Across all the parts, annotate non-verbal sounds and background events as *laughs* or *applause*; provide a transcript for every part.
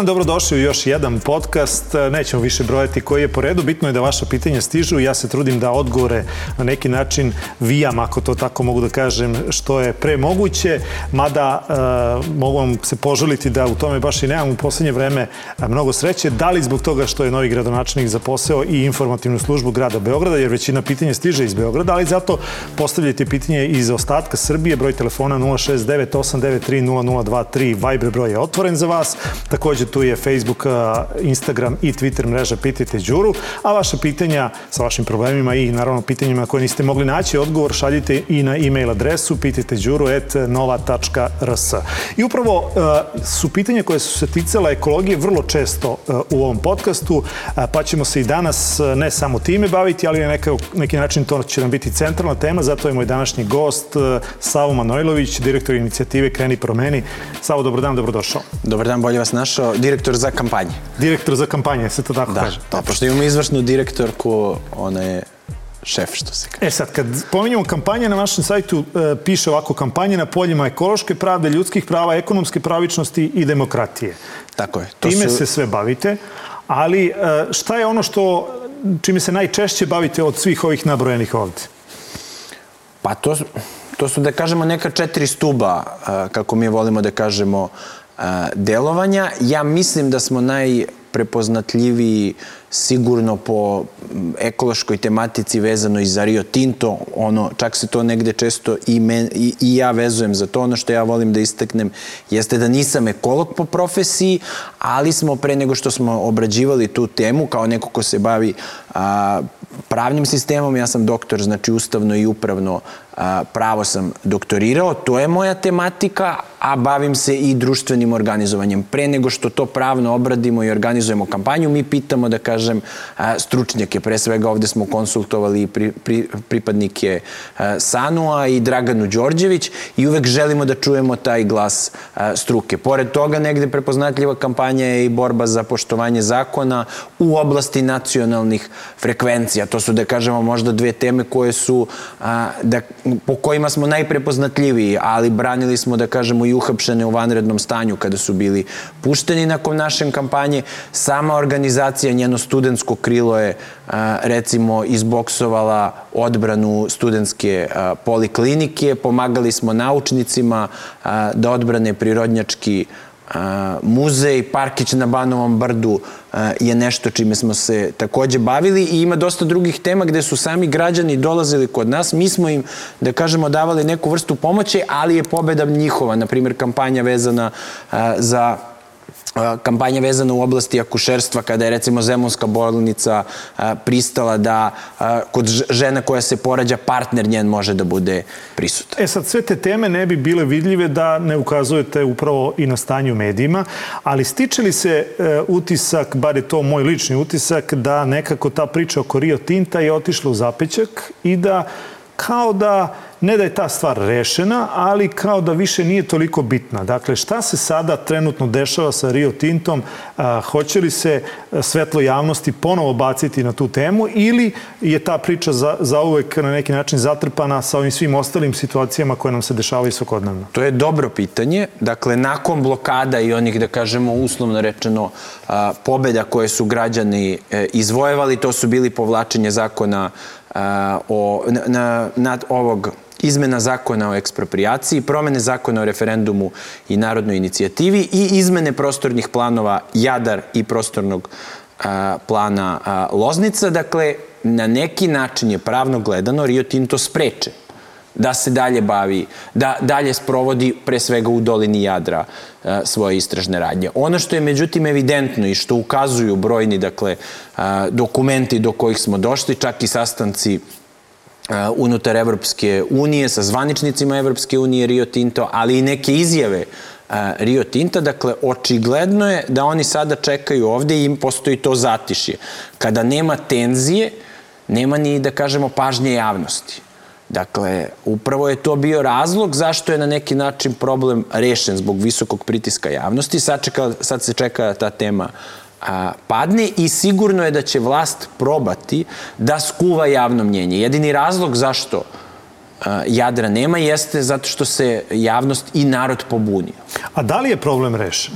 Dan, dobrodošli u još jedan podcast. Nećemo više brojati koji je po redu. Bitno je da vaša pitanja stižu. Ja se trudim da odgovore na neki način vijam, ako to tako mogu da kažem, što je pre moguće. Mada uh, mogu vam se poželiti da u tome baš i nemam u poslednje vreme mnogo sreće. Da li zbog toga što je novi gradonačelnik za posao i informativnu službu grada Beograda, jer većina pitanja stiže iz Beograda, ali zato postavljajte pitanje iz ostatka Srbije. Broj telefona 069 893 0023. Viber broj je otvoren za vas. Takođe tu je Facebook, Instagram i Twitter mreža Pitajte Đuru, a vaše pitanja sa vašim problemima i naravno pitanjima koje niste mogli naći odgovor šaljite i na e-mail adresu pitajteđuru.nova.rs. I upravo su pitanja koje su se ticala ekologije vrlo često u ovom podcastu, pa ćemo se i danas ne samo time baviti, ali na neka, neki način to će nam biti centralna tema, zato je moj današnji gost Savo Manojlović, direktor inicijative Kreni promeni. Savo, dobro dan, dobrodošao. Dobar dan, bolje vas našao. Direktor za kampanje. Direktor za kampanje, se to tako da, kaže? Da, pošto imamo izvršnu direktorku, ona je šef, što se kaže. E sad, kad pominjamo kampanje, na našem sajtu e, piše ovako kampanje na poljima ekološke pravde, ljudskih prava, ekonomske pravičnosti i demokratije. Tako je. To Time su... se sve bavite, ali e, šta je ono što čime se najčešće bavite od svih ovih nabrojenih ovde? Pa to, to su, da kažemo, neka četiri stuba, e, kako mi volimo da kažemo, delovanja. Ja mislim da smo najprepoznatljiviji sigurno po ekološkoj tematici vezano i za Rio Tinto, ono, čak se to negde često i, men, i, i ja vezujem za to. Ono što ja volim da isteknem jeste da nisam ekolog po profesiji, ali smo pre nego što smo obrađivali tu temu, kao neko ko se bavi a, pravnim sistemom, ja sam doktor, znači ustavno i upravno a, pravo sam doktorirao, to je moja tematika, a bavim se i društvenim organizovanjem. Pre nego što to pravno obradimo i organizujemo kampanju, mi pitamo, da kažem, stručnjake. Pre svega ovde smo konsultovali pri, pri, pripadnike Sanua i Draganu Đorđević i uvek želimo da čujemo taj glas struke. Pored toga, negde prepoznatljiva kampanja je i borba za poštovanje zakona u oblasti nacionalnih frekvencija. To su, da kažemo, možda dve teme koje su, da, po kojima smo najprepoznatljiviji, ali branili smo, da kažemo, i uhapšene u vanrednom stanju kada su bili pušteni nakon naše kampanje. Sama organizacija, njeno studentsko krilo je, recimo, izboksovala odbranu studentske poliklinike, pomagali smo naučnicima da odbrane prirodnjački muzej Parkić na Banovom brdu je nešto čime smo se takođe bavili i ima dosta drugih tema gde su sami građani dolazili kod nas. Mi smo im, da kažemo, davali neku vrstu pomoći, ali je pobeda njihova. Naprimjer, kampanja vezana za kampanja vezana u oblasti akušerstva, kada je recimo Zemunska bolnica pristala da kod žena koja se porađa partner njen može da bude prisutan. E sad, sve te teme ne bi bile vidljive da ne ukazujete upravo i na stanju medijima, ali stiče li se e, utisak, bar je to moj lični utisak, da nekako ta priča oko Rio Tinta je otišla u zapećak i da kao da ne da je ta stvar rešena, ali kao da više nije toliko bitna. Dakle, šta se sada trenutno dešava sa Rio Tintom? A, hoće li se svetlo javnosti ponovo baciti na tu temu ili je ta priča za, za uvek na neki način zatrpana sa ovim svim ostalim situacijama koje nam se dešavaju svakodnevno? To je dobro pitanje. Dakle, nakon blokada i onih, da kažemo, uslovno rečeno, a, pobeda koje su građani e, izvojevali, to su bili povlačenje zakona a, o, na, na, nad ovog izmena zakona o ekspropriaciji, promene zakona o referendumu i narodnoj inicijativi i izmene prostornih planova Jadar i prostornog plana Loznica. Dakle, na neki način je pravno gledano Rio Tinto spreče da se dalje bavi, da dalje sprovodi pre svega u dolini Jadra a, svoje istražne radnje. Ono što je međutim evidentno i što ukazuju brojni dakle, a, dokumenti do kojih smo došli, čak i sastanci unutar Evropske unije, sa zvaničnicima Evropske unije Rio Tinto, ali i neke izjave Rio Tinta. Dakle, očigledno je da oni sada čekaju ovde i im postoji to zatišje. Kada nema tenzije, nema ni, da kažemo, pažnje javnosti. Dakle, upravo je to bio razlog zašto je na neki način problem rešen zbog visokog pritiska javnosti. Sad, čeka, sad se čeka ta tema a, padne i sigurno je da će vlast probati da skuva javno mnjenje. Jedini razlog zašto a, Jadra nema jeste zato što se javnost i narod pobunio. A da li je problem rešen?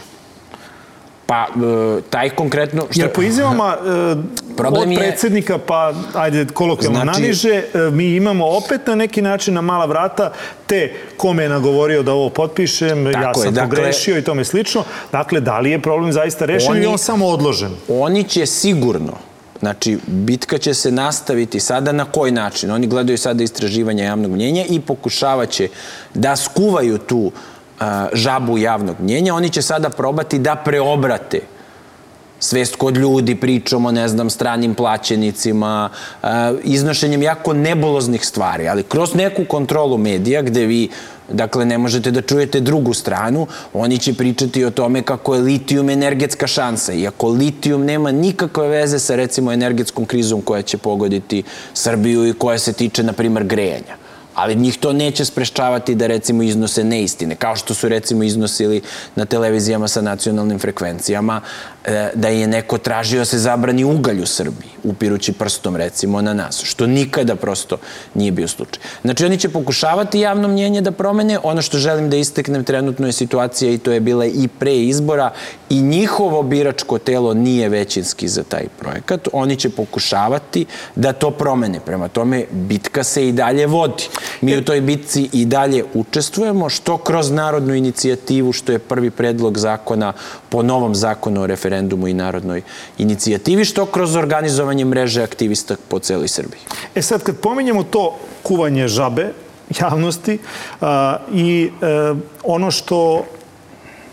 Pa, e, taj konkretno... Što... Jer po izjavama e, *laughs* Problem od predsednika, pa, ajde, kolokvijalno znači... naniže, e, mi imamo opet na neki način na mala vrata te kome je nagovorio da ovo potpišem, Tako ja sam je, dakle, pogrešio i tome slično. Dakle, da li je problem zaista rešen oni, ili on samo odložen? Oni će sigurno Znači, bitka će se nastaviti sada na koji način? Oni gledaju sada istraživanja javnog mnjenja i pokušavaće da skuvaju tu uh, žabu javnog mnjenja, oni će sada probati da preobrate svest kod ljudi, pričom o, ne znam, stranim plaćenicima, iznošenjem jako nebuloznih stvari, ali kroz neku kontrolu medija gde vi Dakle, ne možete da čujete drugu stranu, oni će pričati o tome kako je litijum energetska šansa. Iako litijum nema nikakve veze sa, recimo, energetskom krizom koja će pogoditi Srbiju i koja se tiče, na primer, grejanja ali njih to neće spreščavati da recimo iznose neistine, kao što su recimo iznosili na televizijama sa nacionalnim frekvencijama, da je neko tražio da se zabrani ugalj u Srbiji, upirući prstom recimo na nas, što nikada prosto nije bio slučaj. Znači oni će pokušavati javno mnjenje da promene, ono što želim da isteknem trenutno je situacija i to je bila i pre izbora i njihovo biračko telo nije većinski za taj projekat, oni će pokušavati da to promene. Prema tome, bitka se i dalje vodi. Mi u toj bitci i dalje učestvujemo, što kroz narodnu inicijativu, što je prvi predlog zakona po novom zakonu o referendumu i narodnoj inicijativi, što kroz organizovanje mreže aktivista po celoj Srbiji. E sad, kad pominjemo to kuvanje žabe, javnosti a, i e, ono što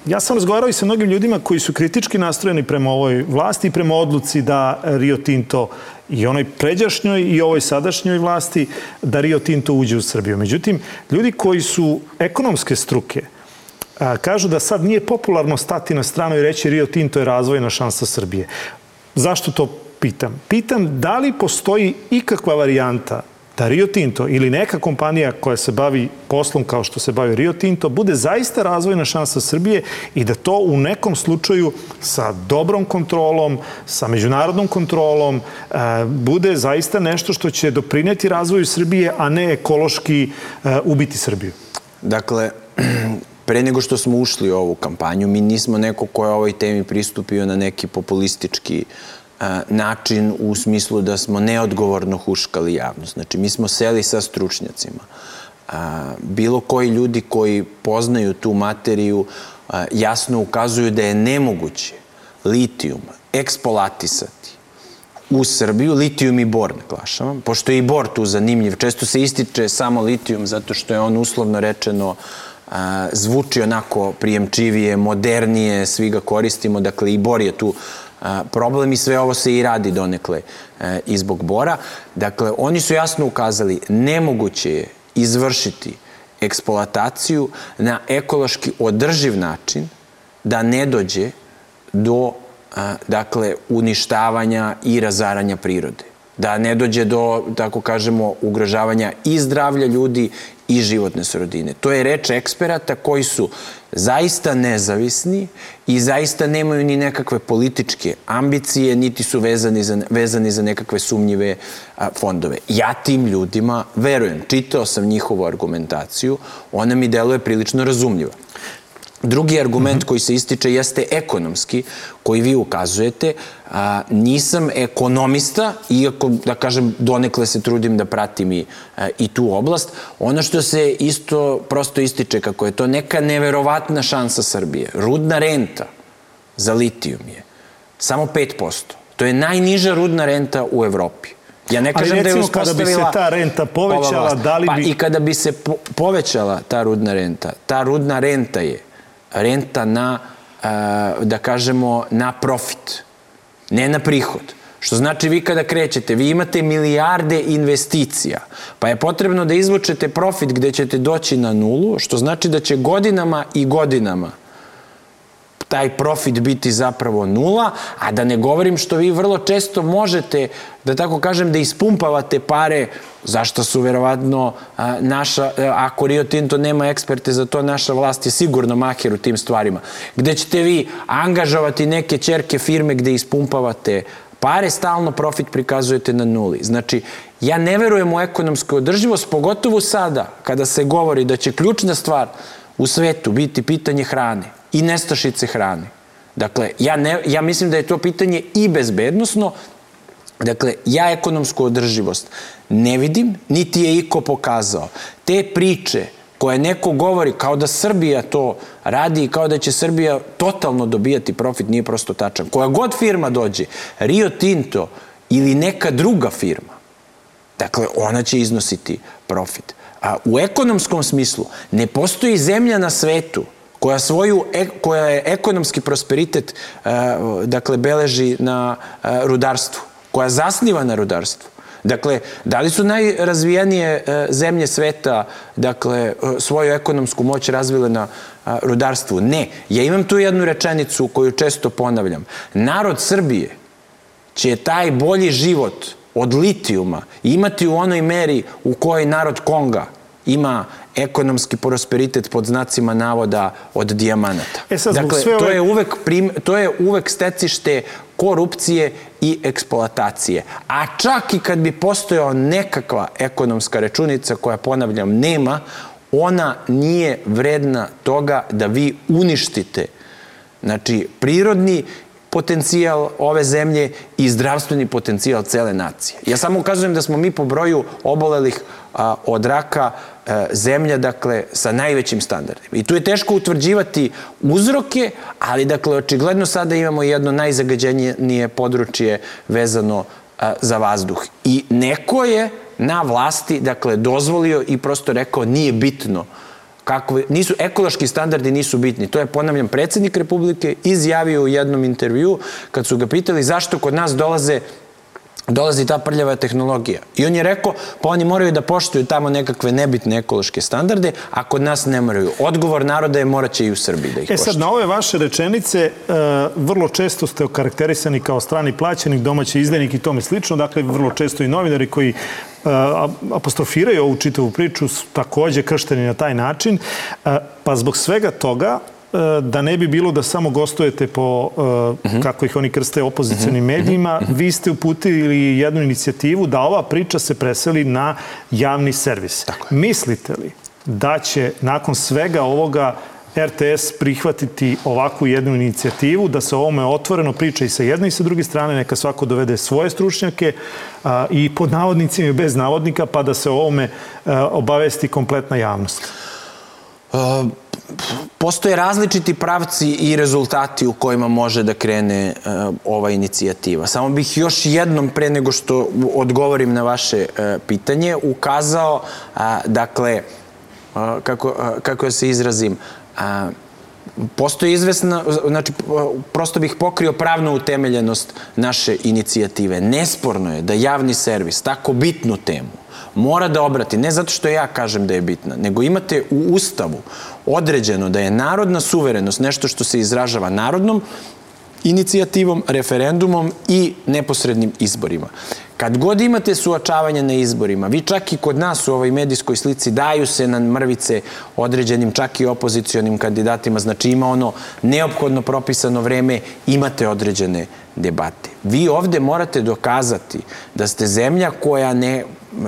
Ja sam razgovarao i sa mnogim ljudima koji su kritički nastrojeni prema ovoj vlasti i prema odluci da Rio Tinto i onoj pređašnjoj i ovoj sadašnjoj vlasti da Rio Tinto uđe u Srbiju. Međutim, ljudi koji su ekonomske struke, a, kažu da sad nije popularno stati na stranu i reći Rio Tinto je razvojna šansa Srbije. Zašto to pitam? Pitam da li postoji ikakva varijanta da Rio Tinto ili neka kompanija koja se bavi poslom kao što se bavi Rio Tinto bude zaista razvojna šansa Srbije i da to u nekom slučaju sa dobrom kontrolom, sa međunarodnom kontrolom bude zaista nešto što će doprineti razvoju Srbije, a ne ekološki ubiti Srbiju. Dakle, pre nego što smo ušli u ovu kampanju, mi nismo neko ko je ovoj temi pristupio na neki populistički način u smislu da smo neodgovorno huškali javnost. Znači, mi smo seli sa stručnjacima. Bilo koji ljudi koji poznaju tu materiju jasno ukazuju da je nemoguće litijum ekspolatisati u Srbiju, litijum i bor naglašavam, pošto je i bor tu zanimljiv. Često se ističe samo litijum zato što je on uslovno rečeno zvuči onako prijemčivije, modernije, svi ga koristimo, dakle i bor je tu problem i sve ovo se i radi donekle e, i zbog Bora. Dakle, oni su jasno ukazali, nemoguće je izvršiti eksploataciju na ekološki održiv način da ne dođe do dakle, uništavanja i razaranja prirode. Da ne dođe do, tako kažemo, ugrožavanja i zdravlja ljudi i životne srodine. To je reč eksperata koji su zaista nezavisni i zaista nemaju ni nekakve političke ambicije, niti su vezani za, vezani za nekakve sumnjive a, fondove. Ja tim ljudima verujem, čitao sam njihovu argumentaciju, ona mi deluje prilično razumljiva. Drugi argument mm -hmm. koji se ističe jeste ekonomski, koji vi ukazujete. A, nisam ekonomista, iako, da kažem, donekle se trudim da pratim i, a, i tu oblast. Ono što se isto prosto ističe kako je to neka neverovatna šansa Srbije. Rudna renta za litijum je samo 5%. To je najniža rudna renta u Evropi. Ja ne kažem da je uspostavila... kada bi se ta renta povećala, da li pa bi... Pa i kada bi se po povećala ta rudna renta, ta rudna renta je renta na, e, da kažemo, na profit, ne na prihod. Što znači vi kada krećete, vi imate milijarde investicija, pa je potrebno da izvučete profit gde ćete doći na nulu, što znači da će godinama i godinama taj profit biti zapravo nula, a da ne govorim što vi vrlo često možete, da tako kažem, da ispumpavate pare, zašto su verovatno a, naša, ako Rio Tinto nema eksperte za to, naša vlast je sigurno maher u tim stvarima, gde ćete vi angažovati neke čerke firme gde ispumpavate pare, stalno profit prikazujete na nuli. Znači, ja ne verujem u ekonomsku održivost, pogotovo sada, kada se govori da će ključna stvar u svetu biti pitanje hrane i nestašice hrane. Dakle, ja, ne, ja mislim da je to pitanje i bezbednostno, Dakle, ja ekonomsku održivost ne vidim, niti je iko pokazao. Te priče koje neko govori kao da Srbija to radi i kao da će Srbija totalno dobijati profit, nije prosto tačan. Koja god firma dođe, Rio Tinto ili neka druga firma, dakle, ona će iznositi profit. A u ekonomskom smislu ne postoji zemlja na svetu koja svoju e, koja je ekonomski prosperitet dakle beleži na rudarstvu koja zasniva na rudarstvu. Dakle, da li su najrazvijenije e, zemlje sveta dakle, e, svoju ekonomsku moć razvile na rudarstvu? Ne. Ja imam tu jednu rečenicu koju često ponavljam. Narod Srbije će taj bolji život od litijuma imati u onoj meri u kojoj narod Konga ima ekonomski prosperitet pod znacima navoda od dijamanata. E sad, dakle, sve ove... to, je uvek prim, to je uvek stecište korupcije i eksploatacije. A čak i kad bi postojao nekakva ekonomska rečunica koja, ponavljam, nema, ona nije vredna toga da vi uništite znači, prirodni potencijal ove zemlje i zdravstveni potencijal cele nacije. Ja samo ukazujem da smo mi po broju obolelih od raka e, zemlja, dakle, sa najvećim standardima. I tu je teško utvrđivati uzroke, ali, dakle, očigledno sada imamo jedno najzagađenije područje vezano za vazduh. I neko je na vlasti, dakle, dozvolio i prosto rekao nije bitno kakve, nisu, ekološki standardi nisu bitni. To je, ponavljam, predsednik Republike izjavio u jednom intervju kad su ga pitali zašto kod nas dolaze dolazi ta prljava tehnologija. I on je rekao, pa oni moraju da poštuju tamo nekakve nebitne ekološke standarde, a kod nas ne moraju. Odgovor naroda je moraće i u Srbiji da ih poštuju. E sad, na ove vaše rečenice, uh, vrlo često ste okarakterisani kao strani plaćenik, domaći izdajnik i tome slično, dakle, vrlo često i novinari koji apostrofiraju ovu čitavu priču, takođe kršteni na taj način, pa zbog svega toga da ne bi bilo da samo gostujete po, uh, kako ih oni krste, opozicijalnim medijima, vi ste uputili jednu inicijativu da ova priča se preseli na javni servis. Mislite li da će nakon svega ovoga RTS prihvatiti ovakvu jednu inicijativu, da se ovome otvoreno priča i sa jedne i sa druge strane, neka svako dovede svoje stručnjake a, i pod navodnicima i bez navodnika, pa da se ovome a, obavesti kompletna javnost. A, postoje različiti pravci i rezultati u kojima može da krene ova inicijativa. Samo bih još jednom pre nego što odgovorim na vaše pitanje ukazao, dakle, kako, kako ja se izrazim, A, postoji izvesna, znači, prosto bih pokrio pravnu utemeljenost naše inicijative. Nesporno je da javni servis tako bitnu temu mora da obrati, ne zato što ja kažem da je bitna, nego imate u Ustavu određeno da je narodna suverenost nešto što se izražava narodnom inicijativom, referendumom i neposrednim izborima. Kad god imate suočavanje na izborima, vi čak i kod nas u ovoj medijskoj slici daju se na mrvice određenim čak i opozicionim kandidatima, znači ima ono neophodno propisano vreme, imate određene debate. Vi ovde morate dokazati da ste zemlja koja ne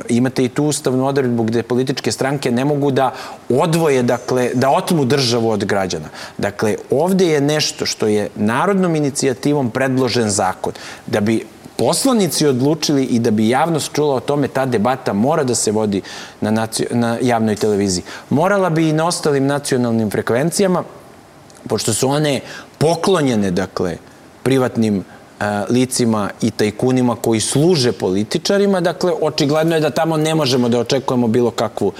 imate i tu ustavnu odredbu gde političke stranke ne mogu da odvoje, dakle, da otmu državu od građana. Dakle, ovde je nešto što je narodnom inicijativom predložen zakon. Da bi poslanici odlučili i da bi javnost čula o tome, ta debata mora da se vodi na, nacio, na javnoj televiziji. Morala bi i na ostalim nacionalnim frekvencijama, pošto su one poklonjene, dakle, privatnim licima i tajkunima koji služe političarima, dakle, očigledno je da tamo ne možemo da očekujemo bilo kakvu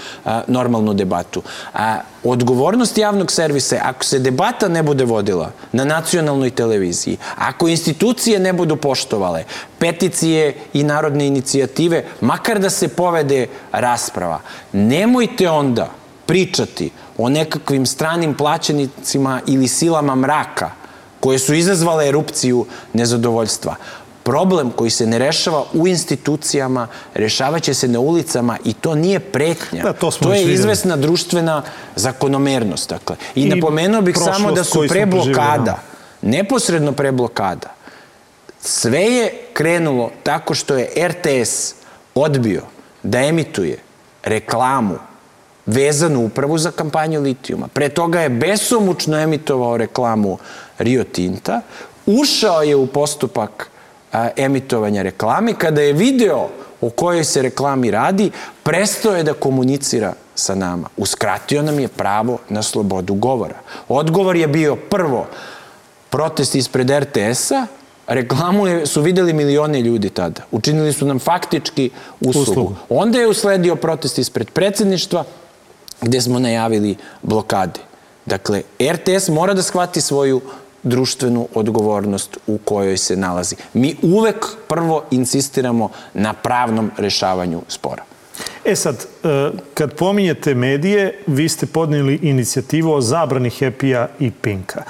normalnu debatu. A, odgovornost javnog servisa je, ako se debata ne bude vodila na nacionalnoj televiziji, ako institucije ne budu poštovale, peticije i narodne inicijative, makar da se povede rasprava, nemojte onda pričati o nekakvim stranim plaćenicima ili silama mraka, koje su izazvale erupciju nezadovoljstva. Problem koji se ne rešava u institucijama, rešavaće se na ulicama i to nije pretnja. Da, to, to je izvesna društvena zakonomernost. Dakle. I, I napomenuo bih samo da su pre blokada, neposredno pre blokada, sve je krenulo tako što je RTS odbio da emituje reklamu vezanu upravo za kampanju litijuma. Pre toga je besomučno emitovao reklamu Rio Tinta, ušao je u postupak a, emitovanja reklame, kada je video o kojoj se reklami radi, prestao je da komunicira sa nama. Uskratio nam je pravo na slobodu govora. Odgovor je bio prvo protest ispred RTS-a, reklamu je, su videli milione ljudi tada. Učinili su nam faktički uslugu. uslugu. Onda je usledio protest ispred predsedništva, gde smo najavili blokade. Dakle, RTS mora da shvati svoju društvenu odgovornost u kojoj se nalazi. Mi uvek prvo insistiramo na pravnom rešavanju spora. E sad, e, kad pominjete medije, vi ste podnijeli inicijativu o zabrani Happy-a i Pinka.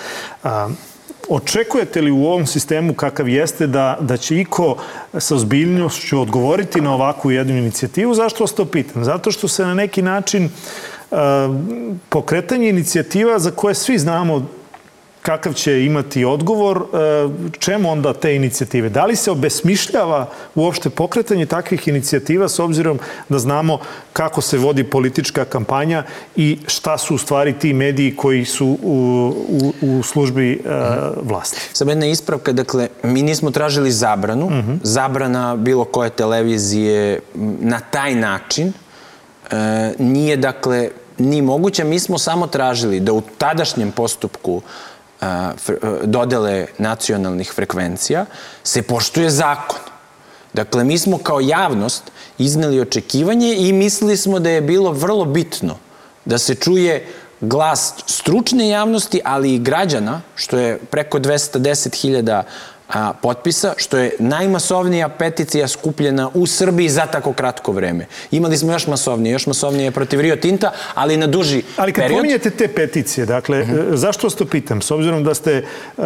Očekujete li u ovom sistemu kakav jeste da, da će iko sa ozbiljnošću odgovoriti na ovakvu jednu inicijativu? Zašto vas to pitam? Zato što se na neki način uh, pokretanje inicijativa za koje svi znamo kakav će imati odgovor, e, čemu onda te inicijative? Da li se obesmišljava uopšte pokretanje takvih inicijativa s obzirom da znamo kako se vodi politička kampanja i šta su u stvari ti mediji koji su u, u, u službi uh, vlasti? Samo jedna ispravka, dakle, mi nismo tražili zabranu, uh mhm. -huh. zabrana bilo koje televizije na taj način uh, nije, dakle, ni moguće, mi smo samo tražili da u tadašnjem postupku dodele nacionalnih frekvencija se poštuje zakon. Dakle, mi smo kao javnost izneli očekivanje i mislili smo da je bilo vrlo bitno da se čuje glas stručne javnosti, ali i građana, što je preko 210.000 a, potpisa, što je najmasovnija peticija skupljena u Srbiji za tako kratko vreme. Imali smo još masovnije, još masovnije protiv Rio Tinta, ali na duži period. Ali kad period... pominjete te peticije, dakle, uh mhm. -huh. zašto vas to pitam? S obzirom da ste uh,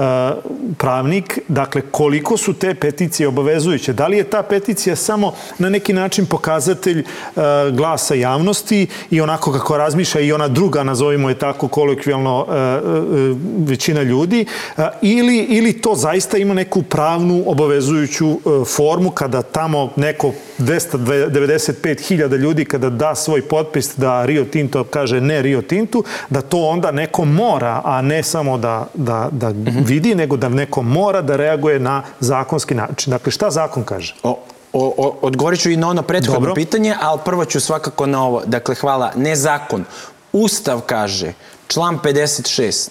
pravnik, dakle, koliko su te peticije obavezujuće? Da li je ta peticija samo na neki način pokazatelj uh, glasa javnosti i onako kako razmišlja i ona druga, nazovimo je tako kolokvijalno, uh, uh, većina ljudi, uh, ili, ili to zaista ima neku pravnu obavezujuću e, formu kada tamo neko 295.000 ljudi kada da svoj potpis da Rio Tinto kaže ne Rio Tintu, da to onda neko mora, a ne samo da, da, da vidi, nego da neko mora da reaguje na zakonski način. Dakle, šta zakon kaže? O, o, o, odgovorit ću i na ono prethodno Dobro. pitanje, ali prvo ću svakako na ovo. Dakle, hvala, ne zakon. Ustav kaže, član 56,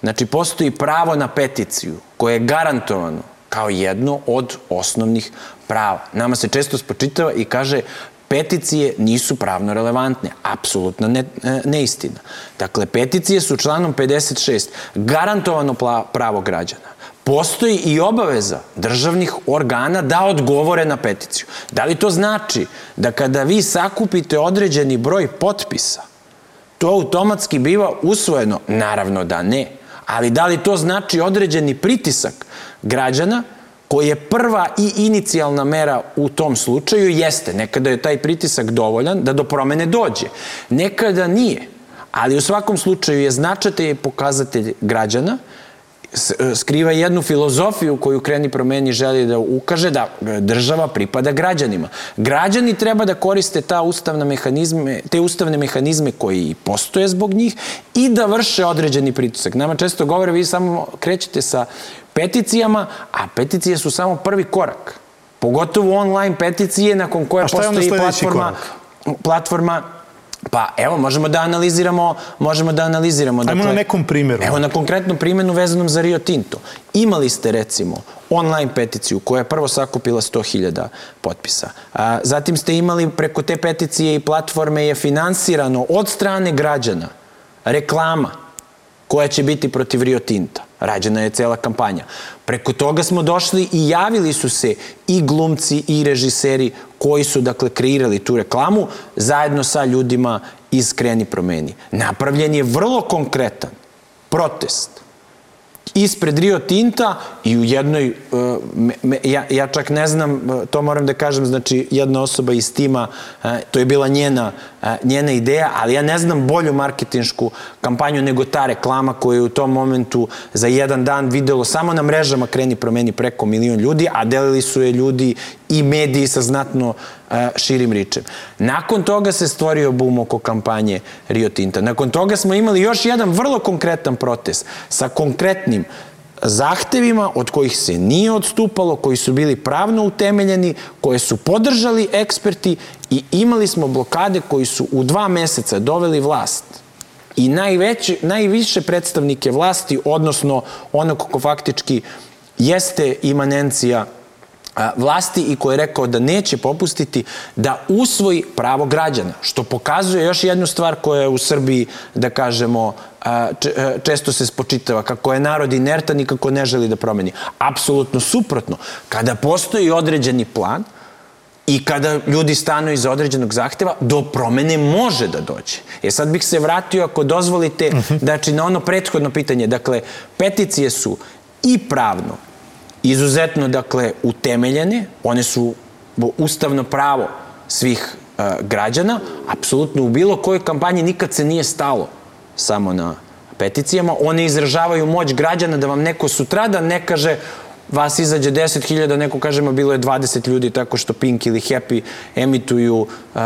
znači postoji pravo na peticiju koje je garantovano kao jedno od osnovnih prava. Nama se često spočitava i kaže peticije nisu pravno relevantne. Apsolutna ne, e, neistina. Dakle, peticije su članom 56 garantovano pravo građana. Postoji i obaveza državnih organa da odgovore na peticiju. Da li to znači da kada vi sakupite određeni broj potpisa, to automatski biva usvojeno? Naravno da ne. Ali da li to znači određeni pritisak građana koji je prva i inicijalna mera u tom slučaju jeste. Nekada je taj pritisak dovoljan da do promene dođe. Nekada nije. Ali u svakom slučaju je značate pokazatelj građana skriva jednu filozofiju koju Kreni promeni želi da ukaže da država pripada građanima. Građani treba da koriste ta ustavna mehanizme, te ustavne mehanizme koji postoje zbog njih i da vrše određeni pritisak. Nama često govore, vi samo krećete sa peticijama, a peticije su samo prvi korak. Pogotovo online peticije nakon koje postoji platforma, korak? platforma Pa evo, možemo da analiziramo, možemo da analiziramo. Ajmo dakle, na nekom primjeru. Evo na konkretnom primjeru vezanom za Rio Tinto. Imali ste recimo online peticiju koja je prvo sakupila 100.000 potpisa. A, zatim ste imali preko te peticije i platforme je finansirano od strane građana reklama koja će biti protiv Rio Tinta. Rađena je cela kampanja. Preko toga smo došli i javili su se i glumci i režiseri koji su, dakle, kreirali tu reklamu zajedno sa ljudima iz Kreni promeni. Napravljen je vrlo konkretan protest ispred Rio Tinta i u jednoj, me, ja, ja čak ne znam, uh, to moram da kažem, znači jedna osoba iz tima, uh, to je bila njena njena ideja, ali ja ne znam bolju marketinšku kampanju nego ta reklama koja je u tom momentu za jedan dan videlo samo na mrežama Kreni promeni preko milion ljudi, a delili su je ljudi i mediji sa znatno širim ričem. Nakon toga se stvorio bum oko kampanje Rio Tinta. Nakon toga smo imali još jedan vrlo konkretan protest sa konkretnim zahtevima od kojih se nije odstupalo, koji su bili pravno utemeljeni, koje su podržali eksperti i imali smo blokade koji su u dva meseca doveli vlast. I najveće, najviše predstavnike vlasti, odnosno onog ko faktički jeste imanencija vlasti i koji je rekao da neće popustiti da usvoji pravo građana, što pokazuje još jednu stvar koja je u Srbiji, da kažemo, često se spočitava, kako je narod inertan i kako ne želi da promeni. Apsolutno suprotno. Kada postoji određeni plan, I kada ljudi stanu iza određenog zahteva, do promene može da dođe. E sad bih se vratio, ako dozvolite, znači na ono prethodno pitanje. Dakle, peticije su i pravno izuzetno, dakle, utemeljene, one su ustavno pravo svih uh, građana, apsolutno u bilo kojoj kampanji nikad se nije stalo samo na peticijama, one izražavaju moć građana da vam neko sutrada ne kaže vas izađe 10.000, neko kažemo bilo je 20 ljudi tako što Pink ili Happy emituju, uh,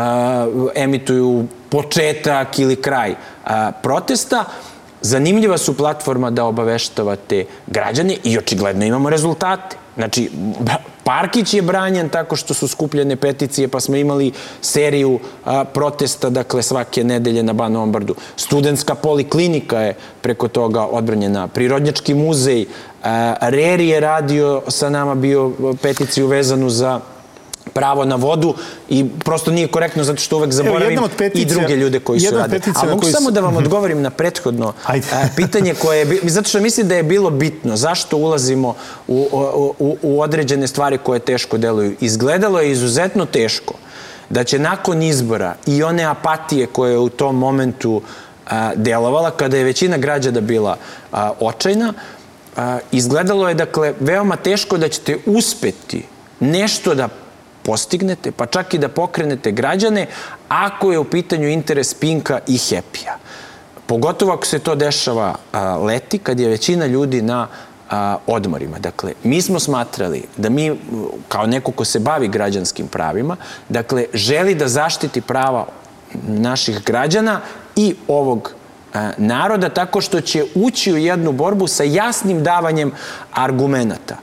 emituju početak ili kraj uh, protesta. Zanimljiva su platforma da obaveštavate građane i očigledno imamo rezultate. Znači, Parkić je branjen tako što su skupljene peticije, pa smo imali seriju a, protesta, dakle, svake nedelje na Banovom brdu. Studentska poliklinika je preko toga odbranjena. Prirodnjački muzej, a, Reri je radio sa nama bio peticiju vezanu za pravo na vodu i prosto nije korektno zato što uvek zaboravim Evo, peticija, i druge ljude koji su radili. A mogu koji... samo da vam mhm. odgovorim na prethodno *laughs* Ajde. pitanje koje je, zato što mislim da je bilo bitno zašto ulazimo u, u, u određene stvari koje teško deluju. Izgledalo je izuzetno teško da će nakon izbora i one apatije koje je u tom momentu a, delovala, kada je većina građana bila a, očajna, a, izgledalo je, dakle, veoma teško da ćete uspeti nešto da postignete, pa čak i da pokrenete građane, ako je u pitanju interes Pinka i Happy-a. Pogotovo ako se to dešava leti, kad je većina ljudi na odmorima. Dakle, mi smo smatrali da mi, kao neko ko se bavi građanskim pravima, dakle, želi da zaštiti prava naših građana i ovog naroda tako što će ući u jednu borbu sa jasnim davanjem argumenta.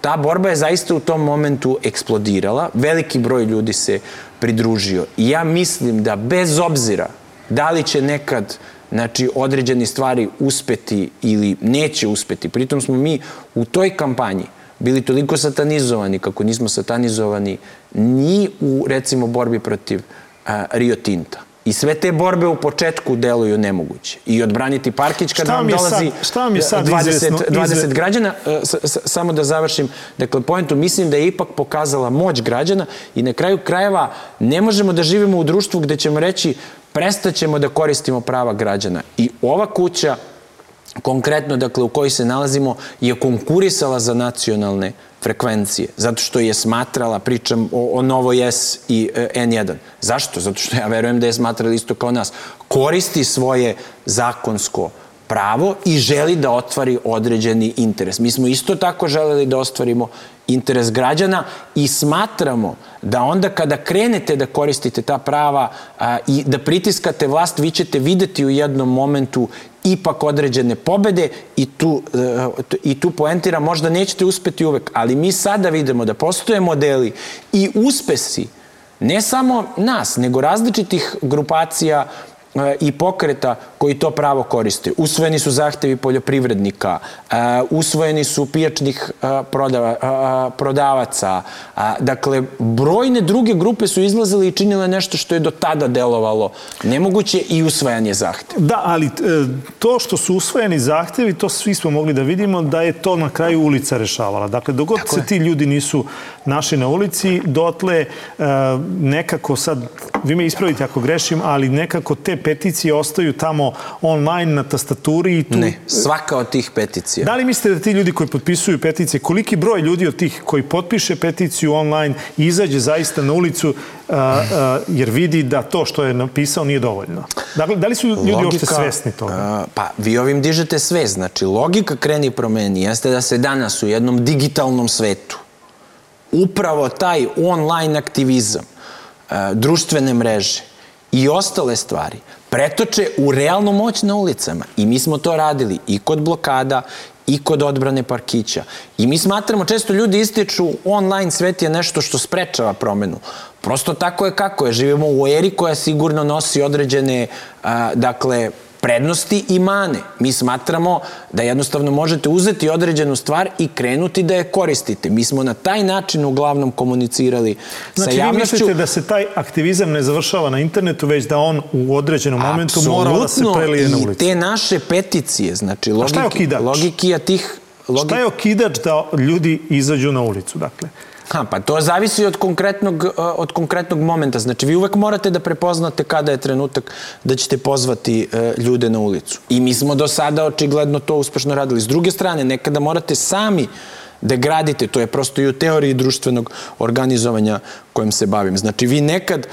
Ta borba je zaista u tom momentu eksplodirala, veliki broj ljudi se pridružio i ja mislim da bez obzira da li će nekad znači, određeni stvari uspeti ili neće uspeti, pritom smo mi u toj kampanji bili toliko satanizovani kako nismo satanizovani ni u, recimo, borbi protiv a, Rio Tinta. I sve te borbe u početku deluju nemoguće. I odbraniti Parkić kad vam dolazi sad, šta vam je sad 20, izvesno, 20 građana, e, samo da završim, dakle, pojentu, mislim da je ipak pokazala moć građana i na kraju krajeva ne možemo da živimo u društvu gde ćemo reći prestaćemo da koristimo prava građana. I ova kuća, konkretno, dakle, u kojoj se nalazimo, je konkurisala za nacionalne frekvencije, zato što je smatrala, pričam o, o Novo S i e, N1. Zašto? Zato što ja verujem da je smatrala isto kao nas. Koristi svoje zakonsko pravo i želi da otvari određeni interes. Mi smo isto tako želeli da ostvarimo interes građana i smatramo da onda kada krenete da koristite ta prava a, i da pritiskate vlast, vi ćete videti u jednom momentu ipak određene pobede i tu, e, i tu poentira možda nećete uspeti uvek, ali mi sada vidimo da postoje modeli i uspesi ne samo nas, nego različitih grupacija i pokreta koji to pravo koriste. Usvojeni su zahtevi poljoprivrednika, usvojeni su pijačnih prodavaca, dakle, brojne druge grupe su izlazile i činile nešto što je do tada delovalo nemoguće i usvajanje zahteva. Da, ali e, to što su usvojeni zahtevi, to svi smo mogli da vidimo da je to na kraju ulica rešavala. Dakle, dogod Tako se je. ti ljudi nisu našli na ulici, dotle e, nekako sad, vi me ispravite ako grešim, ali nekako te peticije ostaju tamo online na tastaturi i tu... Ne, svaka od tih peticija. Da li mislite da ti ljudi koji potpisuju peticije, koliki broj ljudi od tih koji potpiše peticiju online izađe zaista na ulicu a, a, jer vidi da to što je napisao nije dovoljno? Dakle, da li su ljudi Logika, uopšte svesni toga? A, pa, vi ovim dižete sve. Znači, logika kreni promeni jeste da se danas u jednom digitalnom svetu upravo taj online aktivizam, društvene mreže i ostale stvari pretoče u realnu moć na ulicama. I mi smo to radili i kod blokada i kod odbrane parkića. I mi smatramo, često ljudi ističu online svet je nešto što sprečava promenu. Prosto tako je kako je. Živimo u eri koja sigurno nosi određene, a, dakle, prednosti i mane. Mi smatramo da jednostavno možete uzeti određenu stvar i krenuti da je koristite. Mi smo na taj način uglavnom komunicirali znači, sa javnošću. Znači, vi mislite da se taj aktivizam ne završava na internetu, već da on u određenom momentu mora da se prelije na ulicu? i te naše peticije, znači logiki, logikija tih... Logik... Šta je okidač da ljudi izađu na ulicu, dakle? Ha, pa to zavisi od konkretnog, uh, od konkretnog momenta. Znači, vi uvek morate da prepoznate kada je trenutak da ćete pozvati uh, ljude na ulicu. I mi smo do sada očigledno to uspešno radili. S druge strane, nekada morate sami da gradite, to je prosto i u teoriji društvenog organizovanja kojim se bavim. Znači, vi nekad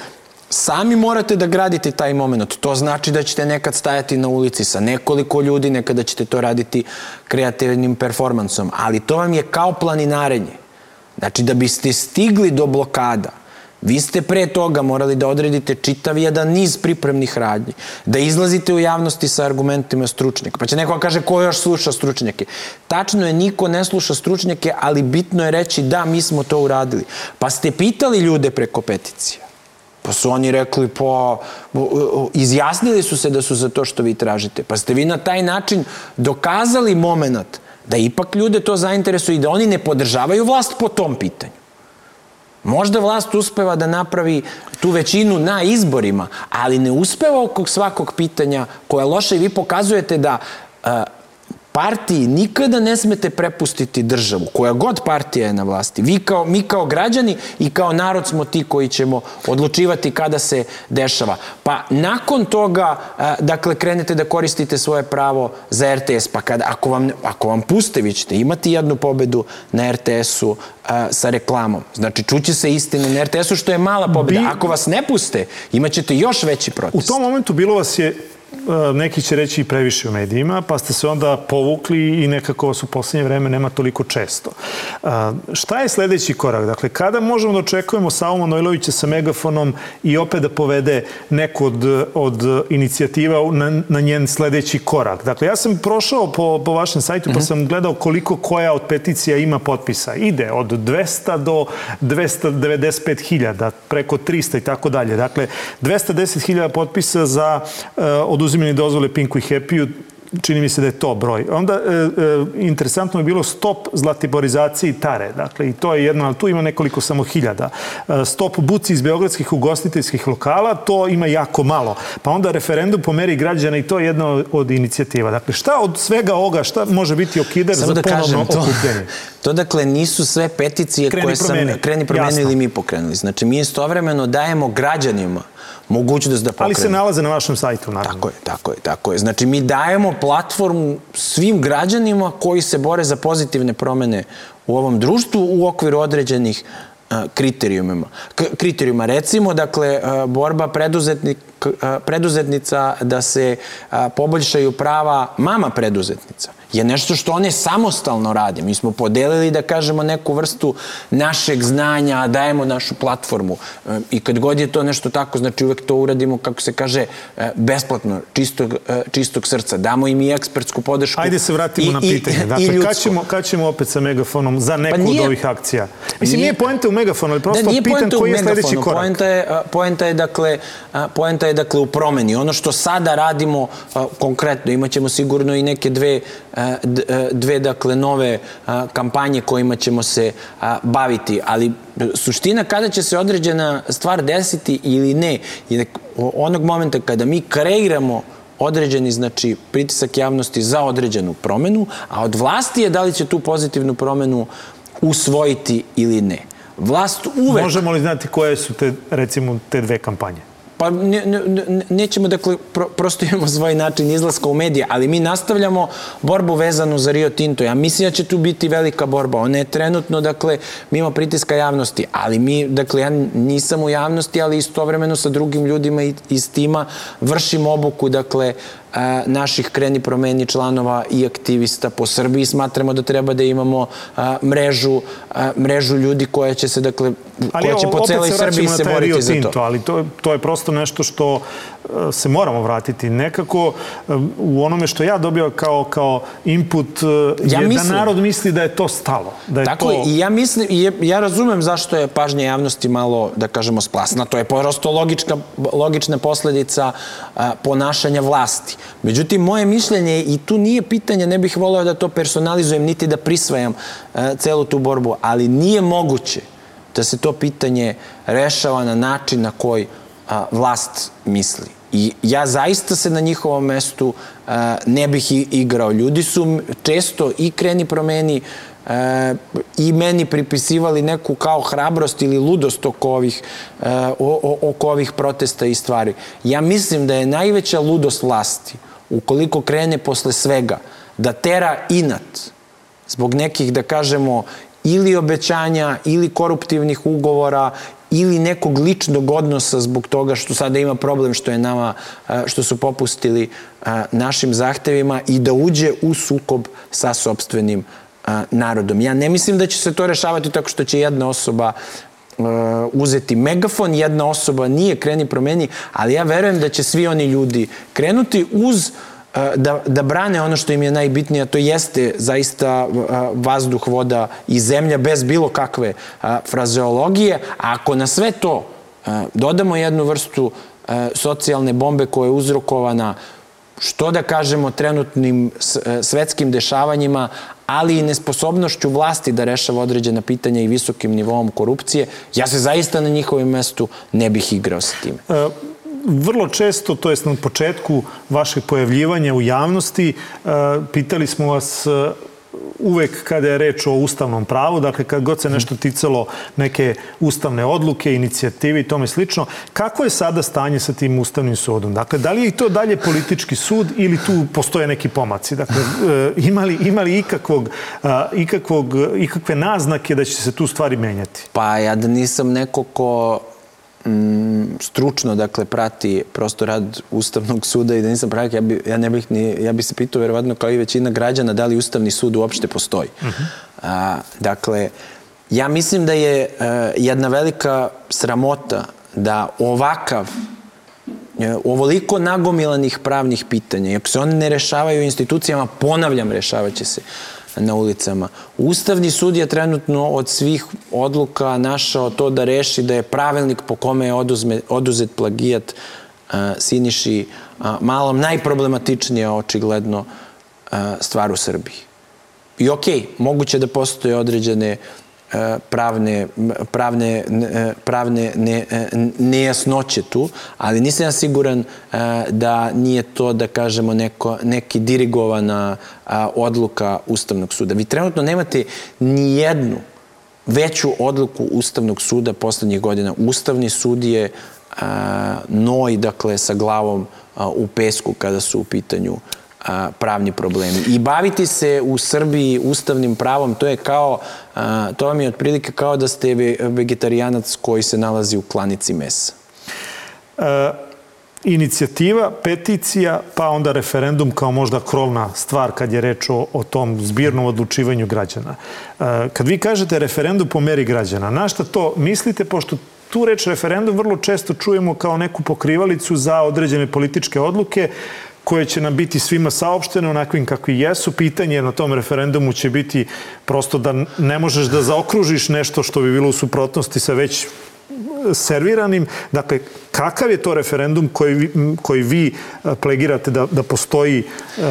sami morate da gradite taj moment. To znači da ćete nekad stajati na ulici sa nekoliko ljudi, nekada ćete to raditi kreativnim performansom, ali to vam je kao planinarenje. Znači, da biste stigli do blokada, vi ste pre toga morali da odredite čitav jedan niz pripremnih radnji, da izlazite u javnosti sa argumentima stručnjaka. Pa će neko kaže ko još sluša stručnjake. Tačno je, niko ne sluša stručnjake, ali bitno je reći da, mi smo to uradili. Pa ste pitali ljude preko peticija. Pa su oni rekli, pa izjasnili su se da su za to što vi tražite. Pa ste vi na taj način dokazali moment da ipak ljude to zainteresuje i da oni ne podržavaju vlast po tom pitanju. Možda vlast uspeva da napravi tu većinu na izborima, ali ne uspeva oko svakog pitanja koje je loše i vi pokazujete da uh, partiji nikada ne smete prepustiti državu, koja god partija je na vlasti. Vi kao, mi kao građani i kao narod smo ti koji ćemo odlučivati kada se dešava. Pa nakon toga, dakle, krenete da koristite svoje pravo za RTS, pa kada, ako vam, ako vam puste, vi ćete imati jednu pobedu na RTS-u sa reklamom. Znači, čuće se istine na RTS-u, što je mala pobeda. Ako vas ne puste, imaćete još veći protest. U tom momentu bilo vas je neki će reći i previše u medijima, pa ste se onda povukli i nekako vas u poslednje vreme nema toliko često. E, šta je sledeći korak? Dakle, kada možemo da očekujemo Savu Manojlovića sa megafonom i opet da povede neku od, od inicijativa na, na njen sledeći korak? Dakle, ja sam prošao po, po vašem sajtu pa mhm. sam gledao koliko koja od peticija ima potpisa. Ide od 200 do 295.000, preko 300 i tako dalje. Dakle, 210.000 potpisa za uh, oduzimanje dozvole Pinku i Happy-u, čini mi se da je to broj. Onda e, e, interesantno je bilo stop zlatiborizaciji tare. Dakle, i to je jedno, ali tu ima nekoliko samo hiljada. E, stop buci iz beogradskih ugostiteljskih lokala, to ima jako malo. Pa onda referendum po meri građana i to je jedna od inicijativa. Dakle, šta od svega ovoga, šta može biti okidar Samo za da ponovno kažem, to, okupljanje? *laughs* To dakle nisu sve peticije kreni koje promeni. sam kreni promeni ili mi pokrenuli. Znači, mi istovremeno dajemo građanima mogućnost da pokrenu. Ali se nalaze na vašem sajtu, naravno. Tako je, tako je, tako je. Znači, mi dajemo platformu svim građanima koji se bore za pozitivne promene u ovom društvu u okviru određenih kriterijumima. kriterijuma. Recimo, dakle, borba preduzetnik, preduzetnica da se poboljšaju prava mama preduzetnica je nešto što one samostalno rade. Mi smo podelili, da kažemo, neku vrstu našeg znanja, dajemo našu platformu. E, I kad god je to nešto tako, znači uvek to uradimo, kako se kaže, e, besplatno, čistog, e, čistog srca. Damo im i ekspertsku podršku. Ajde se vratimo i, na pitanje. Dakle, kad ćemo, kad ćemo opet sa megafonom za neku pa nije, od ovih akcija? Mislim, nije, nije poenta u megafonu, ali prosto da, pitan koji je sledeći korak. Poenta je, poenta je, dakle, poenta je, dakle, u promeni. Ono što sada radimo konkretno, imaćemo sigurno i neke dve dve dakle nove kampanje kojima ćemo se baviti, ali suština kada će se određena stvar desiti ili ne, je onog momenta kada mi kreiramo određeni znači pritisak javnosti za određenu promenu, a od vlasti je da li će tu pozitivnu promenu usvojiti ili ne. Vlast uvek... Možemo li znati koje su te, recimo, te dve kampanje? Pa ne, ne, nećemo, dakle, pro, prosto imamo *laughs* svoj način izlaska u medije, ali mi nastavljamo borbu vezanu za Rio Tinto. Ja mislim da će tu biti velika borba. Ona je trenutno, dakle, mimo pritiska javnosti, ali mi, dakle, ja nisam u javnosti, ali istovremeno sa drugim ljudima iz tima vršim obuku, dakle, naših kreni promeni članova i aktivista po Srbiji. Smatramo da treba da imamo a, mrežu, a, mrežu ljudi koja će se, dakle, ali koja će po celoj Srbiji se boriti za to. Ali to, to je prosto nešto što se moramo vratiti. Nekako u onome što ja dobio kao, kao input ja je da mislim, da narod misli da je to stalo. Da je tako to... i ja mislim, i ja razumem zašto je pažnja javnosti malo, da kažemo, splasna. To je prosto logička, logična posledica a, ponašanja vlasti. Međutim, moje mišljenje, i tu nije pitanje, ne bih voleo da to personalizujem, niti da prisvajam a, celu tu borbu, ali nije moguće da se to pitanje rešava na način na koji a, vlast misli. I ja zaista se na njihovom mestu a, ne bih igrao. Ljudi su često i kreni promeni e, i meni pripisivali neku kao hrabrost ili ludost oko ovih, e, oko ovih protesta i stvari. Ja mislim da je najveća ludost vlasti ukoliko krene posle svega da tera inat zbog nekih, da kažemo, ili obećanja, ili koruptivnih ugovora, ili nekog ličnog odnosa zbog toga što sada ima problem što je nama, što su popustili našim zahtevima i da uđe u sukob sa sobstvenim narodom. Ja ne mislim da će se to rešavati tako što će jedna osoba uzeti megafon, jedna osoba nije kreni promeni, ali ja verujem da će svi oni ljudi krenuti uz uh, da, da brane ono što im je najbitnije, to jeste zaista vazduh, voda i zemlja bez bilo kakve frazeologije. A ako na sve to dodamo jednu vrstu socijalne bombe koja je uzrokovana što da kažemo trenutnim svetskim dešavanjima, ali i nesposobnošću vlasti da rešava određena pitanja i visokim nivom korupcije, ja se zaista na njihovim mestu ne bih igrao sa time. Vrlo često, to jest na početku vašeg pojavljivanja u javnosti, e, pitali smo vas e, uvek kada je reč o ustavnom pravu, dakle kad god se nešto ticalo neke ustavne odluke, inicijative i tome slično, kako je sada stanje sa tim ustavnim sudom? Dakle, da li je to dalje politički sud ili tu postoje neki pomaci? Dakle, e, imali, imali ikakvog, ikakvog, ikakve naznake da će se tu stvari menjati? Pa ja da nisam neko ko mm, stručno, dakle, prati prosto rad Ustavnog suda i da nisam pravik, ja, bi, ja ne bih ni, ja bi se pitao verovatno kao i većina građana da li Ustavni sud uopšte postoji. Uh mhm. -huh. A, dakle, ja mislim da je a, e, jedna velika sramota da ovakav e, ovoliko nagomilanih pravnih pitanja, ako se one ne rešavaju institucijama, ponavljam, rešavaće se na ulicama. Ustavni sud je trenutno od svih odluka našao to da reši da je pravilnik po kome je oduzme, oduzet plagijat uh, Siniši uh, malom najproblematičnija očigledno uh, stvar u Srbiji. I okej, okay, moguće da postoje određene uh, pravne, pravne, pravne ne, nejasnoće tu, ali nisam ja siguran e, da nije to, da kažemo, neko, neki dirigovana odluka Ustavnog suda. Vi trenutno nemate ni jednu veću odluku Ustavnog suda poslednjih godina. Ustavni sud je noj, dakle, sa glavom u pesku kada su u pitanju a, pravni problemi. I baviti se u Srbiji ustavnim pravom, to je kao, a, to vam je otprilike kao da ste vegetarijanac koji se nalazi u klanici mesa. E, inicijativa, peticija, pa onda referendum kao možda krovna stvar kad je reč o, o tom zbirnom odlučivanju građana. E, kad vi kažete referendum po meri građana, na šta to mislite, pošto tu reč referendum vrlo često čujemo kao neku pokrivalicu za određene političke odluke, koje će nam biti svima saopštene onakvim kakvi jesu. Pitanje na tom referendumu će biti prosto da ne možeš da zaokružiš nešto što bi bilo u suprotnosti sa već serviranim. Dakle, kakav je to referendum koji, vi, koji vi e, plegirate da, da postoji uh,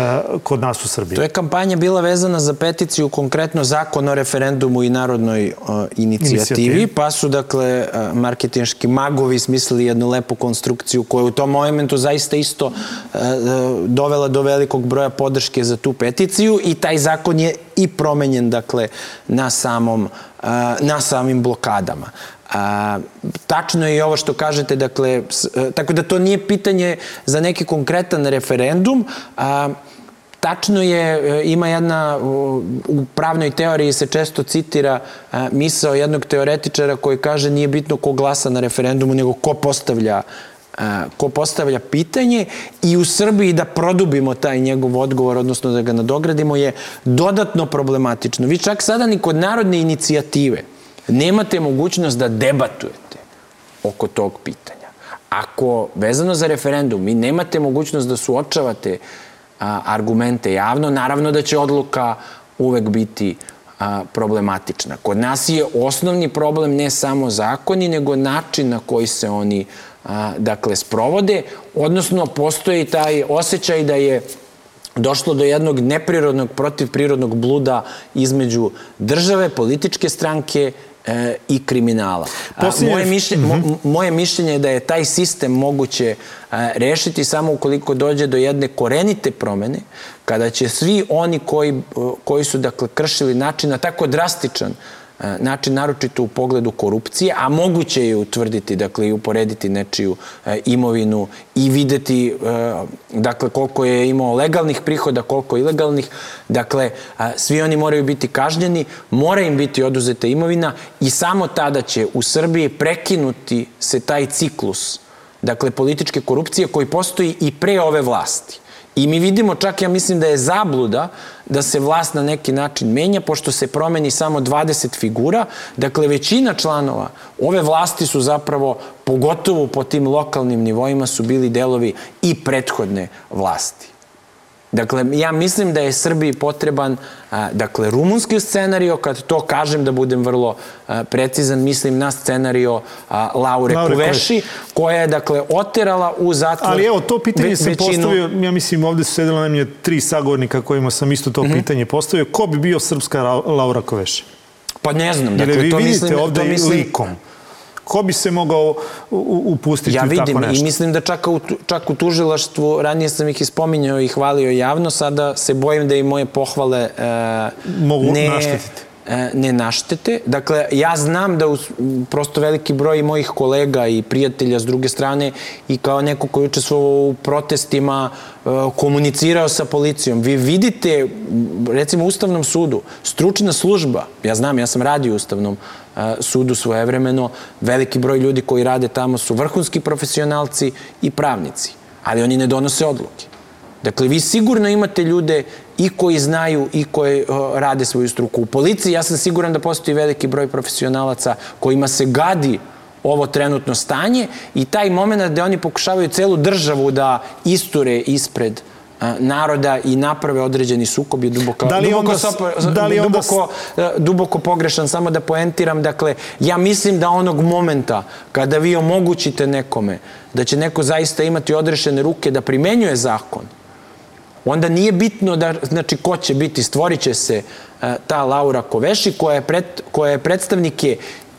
kod nas u Srbiji? To je kampanja bila vezana za peticiju, konkretno zakon o referendumu i narodnoj uh, inicijativi, Inicijativi. pa su, dakle, uh, marketinški magovi smislili jednu lepu konstrukciju koja u tom momentu zaista isto dovela do velikog broja podrške za tu peticiju i taj zakon je i promenjen, dakle, na samom, na samim blokadama. A, tačno je i ovo što kažete, dakle, s, a, tako da to nije pitanje za neki konkretan referendum, a, Tačno je, e, ima jedna, u pravnoj teoriji se često citira e, misao jednog teoretičara koji kaže nije bitno ko glasa na referendumu, nego ko postavlja e, ko postavlja pitanje i u Srbiji da produbimo taj njegov odgovor, odnosno da ga nadogradimo, je dodatno problematično. Vi čak sada ni kod narodne inicijative nemate mogućnost da debatujete oko tog pitanja. Ako, vezano za referendum, vi nemate mogućnost da suočavate a, argumente javno, naravno da će odluka uvek biti a, problematična. Kod nas je osnovni problem ne samo zakoni, nego način na koji se oni a, dakle, sprovode, odnosno postoji taj osjećaj da je došlo do jednog neprirodnog, protivprirodnog bluda između države, političke stranke, e, i kriminala. Posljednje... Moje, mišljenje, mm -hmm. moje mišljenje je da je taj sistem moguće a, rešiti samo ukoliko dođe do jedne korenite promene, kada će svi oni koji, koji su dakle, kršili način na tako drastičan E, način naročito u pogledu korupcije, a moguće je utvrditi, dakle, i uporediti nečiju e, imovinu i videti, e, dakle, koliko je imao legalnih prihoda, koliko ilegalnih. Dakle, svi oni moraju biti kažnjeni, mora im biti oduzeta imovina i samo tada će u Srbiji prekinuti se taj ciklus, dakle, političke korupcije koji postoji i pre ove vlasti. I mi vidimo čak, ja mislim da je zabluda da se vlast na neki način menja, pošto se promeni samo 20 figura. Dakle, većina članova ove vlasti su zapravo, pogotovo po tim lokalnim nivoima, su bili delovi i prethodne vlasti. Dakle, ja mislim da je Srbiji potreban, a, dakle, rumunski scenario, kad to kažem da budem vrlo a, precizan, mislim na scenario a, Laure, Laure Kuveši, koja je, dakle, oterala u zatvor Ali evo, to pitanje ve, sam većinu... postavio, ja mislim, ovde su sedela najmanje tri sagovornika kojima sam isto to mm -hmm. pitanje postavio. Ko bi bio srpska Laura Kuveši? Pa ne znam, dakle, vi to vidite mislim, ovde to mislim, likom ko bi se mogao upustiti ja u tako nešto? Ja vidim i mislim da čak u, čak u tužilaštvu, ranije sam ih ispominjao i hvalio javno, sada se bojim da i moje pohvale e, Mogu ne, naštetiti e, ne naštete. Dakle, ja znam da uz, prosto veliki broj mojih kolega i prijatelja s druge strane i kao neko koji učestvovao u protestima e, komunicirao sa policijom. Vi vidite, recimo u Ustavnom sudu, stručna služba, ja znam, ja sam radio u Ustavnom sudu svojevremeno. Veliki broj ljudi koji rade tamo su vrhunski profesionalci i pravnici, ali oni ne donose odluke. Dakle, vi sigurno imate ljude i koji znaju i koji rade svoju struku. U policiji ja sam siguran da postoji veliki broj profesionalaca kojima se gadi ovo trenutno stanje i taj moment da oni pokušavaju celu državu da isture ispred naroda i naprave određeni sukob je duboko, da li duboko, onda, sopo, da li onda... duboko, e, duboko pogrešan. Samo da poentiram, dakle, ja mislim da onog momenta kada vi omogućite nekome da će neko zaista imati odrešene ruke da primenjuje zakon, onda nije bitno da, znači, ko će biti, stvorit će se uh, ta Laura Koveši koja je, pred, koja je predstavnike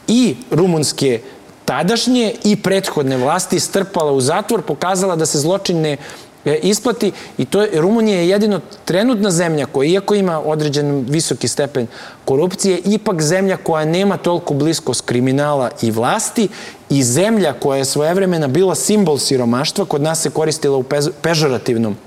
i rumunske tadašnje i prethodne vlasti strpala u zatvor, pokazala da se zločine E, isplati i to je, Rumunija je jedino trenutna zemlja koja, iako ima određen visoki stepen korupcije, ipak zemlja koja nema toliko bliskost kriminala i vlasti i zemlja koja je svojevremena bila simbol siromaštva, kod nas se koristila u pežorativnom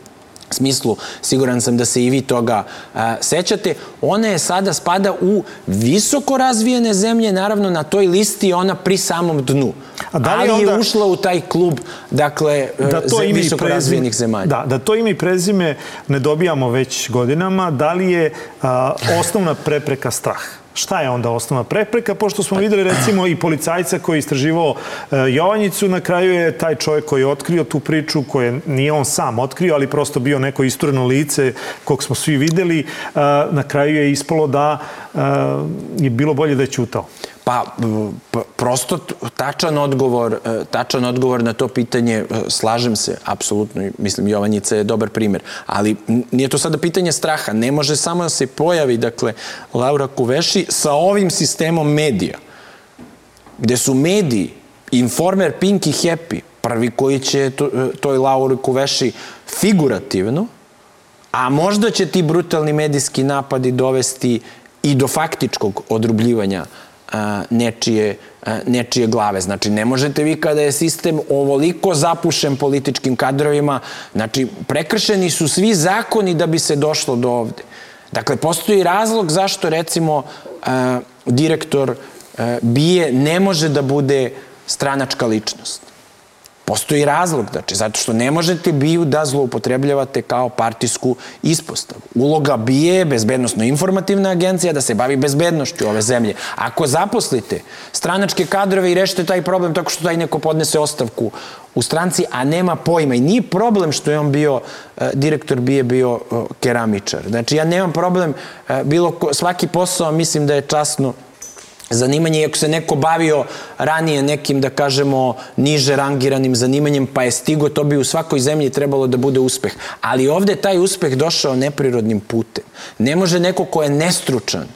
smislu, siguran sam da se i vi toga a, sećate, ona je sada spada u visoko razvijene zemlje, naravno na toj listi ona pri samom dnu. A da li Ali onda, je ušla u taj klub, dakle, da to ime visoko prezime, razvijenih zemalja. Da, da to ime i prezime ne dobijamo već godinama, da li je a, osnovna prepreka strah? Šta je onda osnovna prepreka? Pošto smo videli recimo i policajca koji je istraživao e, Jovanjicu, na kraju je taj čovjek koji je otkrio tu priču, koje nije on sam otkrio, ali prosto bio neko istureno lice kog smo svi videli, e, na kraju je ispalo da e, je bilo bolje da je ćutao. Pa, prosto tačan odgovor, e, tačan odgovor na to pitanje, e, slažem se, apsolutno, mislim, Jovanjica je dobar primer, ali nije to sada pitanje straha, ne može samo da se pojavi, dakle, Laura Kuveši sa ovim sistemom medija, gde su mediji, Informer, Pink i Happy, prvi koji će to, e, toj Lauri Kuveši figurativno, a možda će ti brutalni medijski napadi dovesti i do faktičkog odrubljivanja nečije, nečije glave. Znači, ne možete vi kada je sistem ovoliko zapušen političkim kadrovima, znači, prekršeni su svi zakoni da bi se došlo do ovde. Dakle, postoji razlog zašto, recimo, direktor bije ne može da bude stranačka ličnost. Postoji razlog, znači, zato što ne možete BIU da zloupotrebljavate kao partijsku ispostavu. Uloga BIE je bezbednostno-informativna agencija da se bavi bezbednošću ove zemlje. Ako zaposlite stranačke kadrove i rešite taj problem tako što taj neko podnese ostavku u stranci, a nema pojma. I nije problem što je on bio, uh, direktor BIE bio uh, keramičar. Znači, ja nemam problem, uh, bilo svaki posao mislim da je časno zanimanje, iako se neko bavio ranije nekim, da kažemo, niže rangiranim zanimanjem, pa je stigo, to bi u svakoj zemlji trebalo da bude uspeh. Ali ovde taj uspeh došao neprirodnim putem. Ne može neko ko je nestručan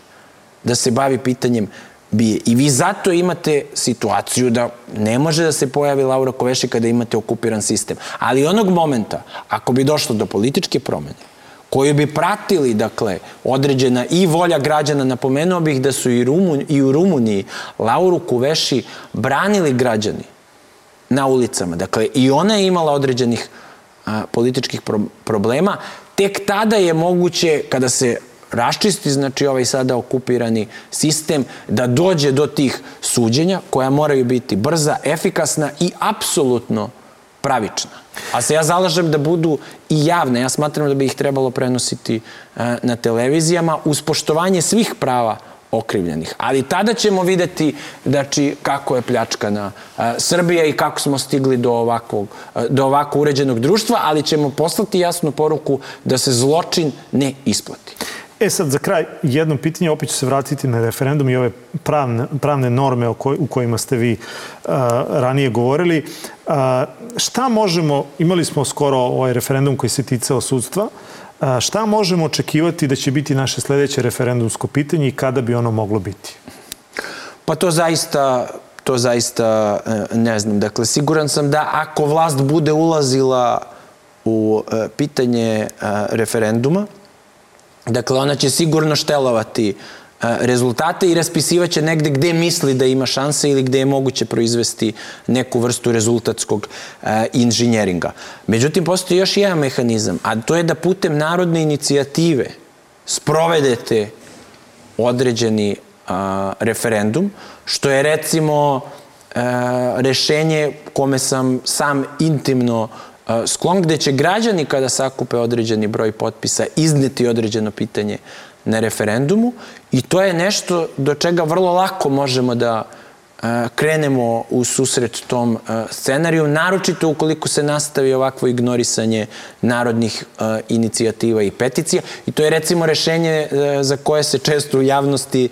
da se bavi pitanjem bije. I vi zato imate situaciju da ne može da se pojavi Laura Koveši kada imate okupiran sistem. Ali onog momenta, ako bi došlo do političke promene, koju bi pratili, dakle, određena i volja građana. Napomenuo bih da su i, Rumun, i u Rumuniji Lauru Kuveši branili građani na ulicama. Dakle, i ona je imala određenih a, političkih pro problema. Tek tada je moguće, kada se raščisti, znači ovaj sada okupirani sistem, da dođe do tih suđenja koja moraju biti brza, efikasna i apsolutno pravična. A se ja zalažem da budu i javne. Ja smatram da bi ih trebalo prenositi e, na televizijama uz poštovanje svih prava okrivljenih. Ali tada ćemo videti znači, kako je pljačkana e, Srbija i kako smo stigli do ovakvog, e, do ovako uređenog društva, ali ćemo poslati jasnu poruku da se zločin ne isplati. E sad, za kraj, jedno pitanje, opet ću se vratiti na referendum i ove pravne, pravne norme o koj, u kojima ste vi uh, ranije govorili. Uh, šta možemo, imali smo skoro ovaj referendum koji se ticao sudstva, uh, šta možemo očekivati da će biti naše sledeće referendumsko pitanje i kada bi ono moglo biti? Pa to zaista to zaista ne znam. Dakle, siguran sam da ako vlast bude ulazila u pitanje referenduma, Dakle, ona će sigurno štelovati e, rezultate i raspisivaće negde gde misli da ima šanse ili gde je moguće proizvesti neku vrstu rezultatskog e, inženjeringa. Međutim, postoji još jedan mehanizam, a to je da putem narodne inicijative sprovedete određeni referendum, što je recimo e, rešenje kome sam sam intimno sklon gde će građani kada sakupe određeni broj potpisa izneti određeno pitanje na referendumu i to je nešto do čega vrlo lako možemo da krenemo u susret tom scenariju, naročito ukoliko se nastavi ovakvo ignorisanje narodnih inicijativa i peticija. I to je recimo rešenje za koje se često u javnosti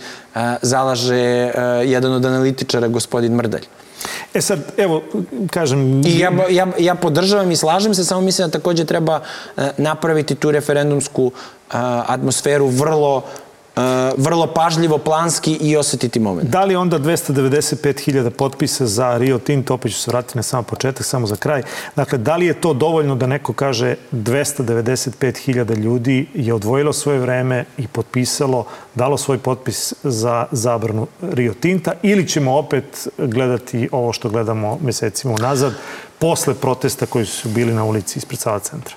zalaže jedan od analitičara, gospodin Mrdalj. E sad, evo, kažem... I ja, ja, ja podržavam i slažem se, samo mislim da takođe treba e, napraviti tu referendumsku atmosferu vrlo vrlo pažljivo, planski i osetiti moment. Da li onda 295.000 potpisa za Rio Tinto, opet ću se vratiti na samo početak, samo za kraj. Dakle, da li je to dovoljno da neko kaže 295.000 ljudi je odvojilo svoje vreme i potpisalo, dalo svoj potpis za zabranu Rio Tinta ili ćemo opet gledati ovo što gledamo mesecima unazad posle protesta koji su bili na ulici ispred Sava centra?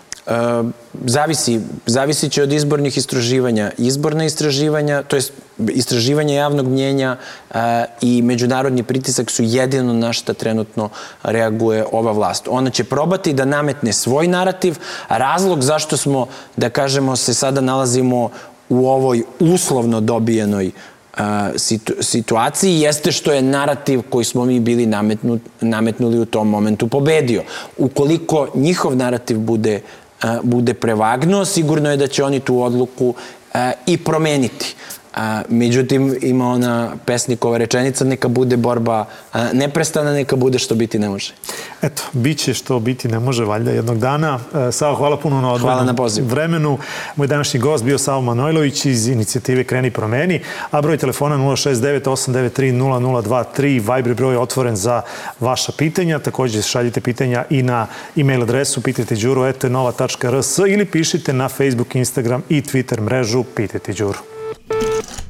Zavisi, zavisi će od izbornih istraživanja. Izborne istraživanja, to je istraživanje javnog mnjenja i međunarodni pritisak su jedino na šta trenutno reaguje ova vlast. Ona će probati da nametne svoj narativ. Razlog zašto smo, da kažemo, se sada nalazimo u ovoj uslovno dobijenoj situ, situaciji jeste što je narativ koji smo mi bili nametnu, nametnuli u tom momentu pobedio. Ukoliko njihov narativ bude bude prevagnuo, sigurno je da će oni tu odluku i promeniti. A, međutim, ima ona pesnikova rečenica, neka bude borba a, neprestana, neka bude što biti ne može. Eto, bit će što biti ne može, valjda, jednog dana. E, Savo, hvala puno na odvojenom na poziv. vremenu. Moj današnji gost bio Savo Manojlović iz inicijative Kreni promeni, a broj telefona 069 893 0023, Viber broj je otvoren za vaša pitanja. Takođe šaljite pitanja i na e-mail adresu pitajte ili pišite na Facebook, Instagram i Twitter mrežu Pitajte Đuru. you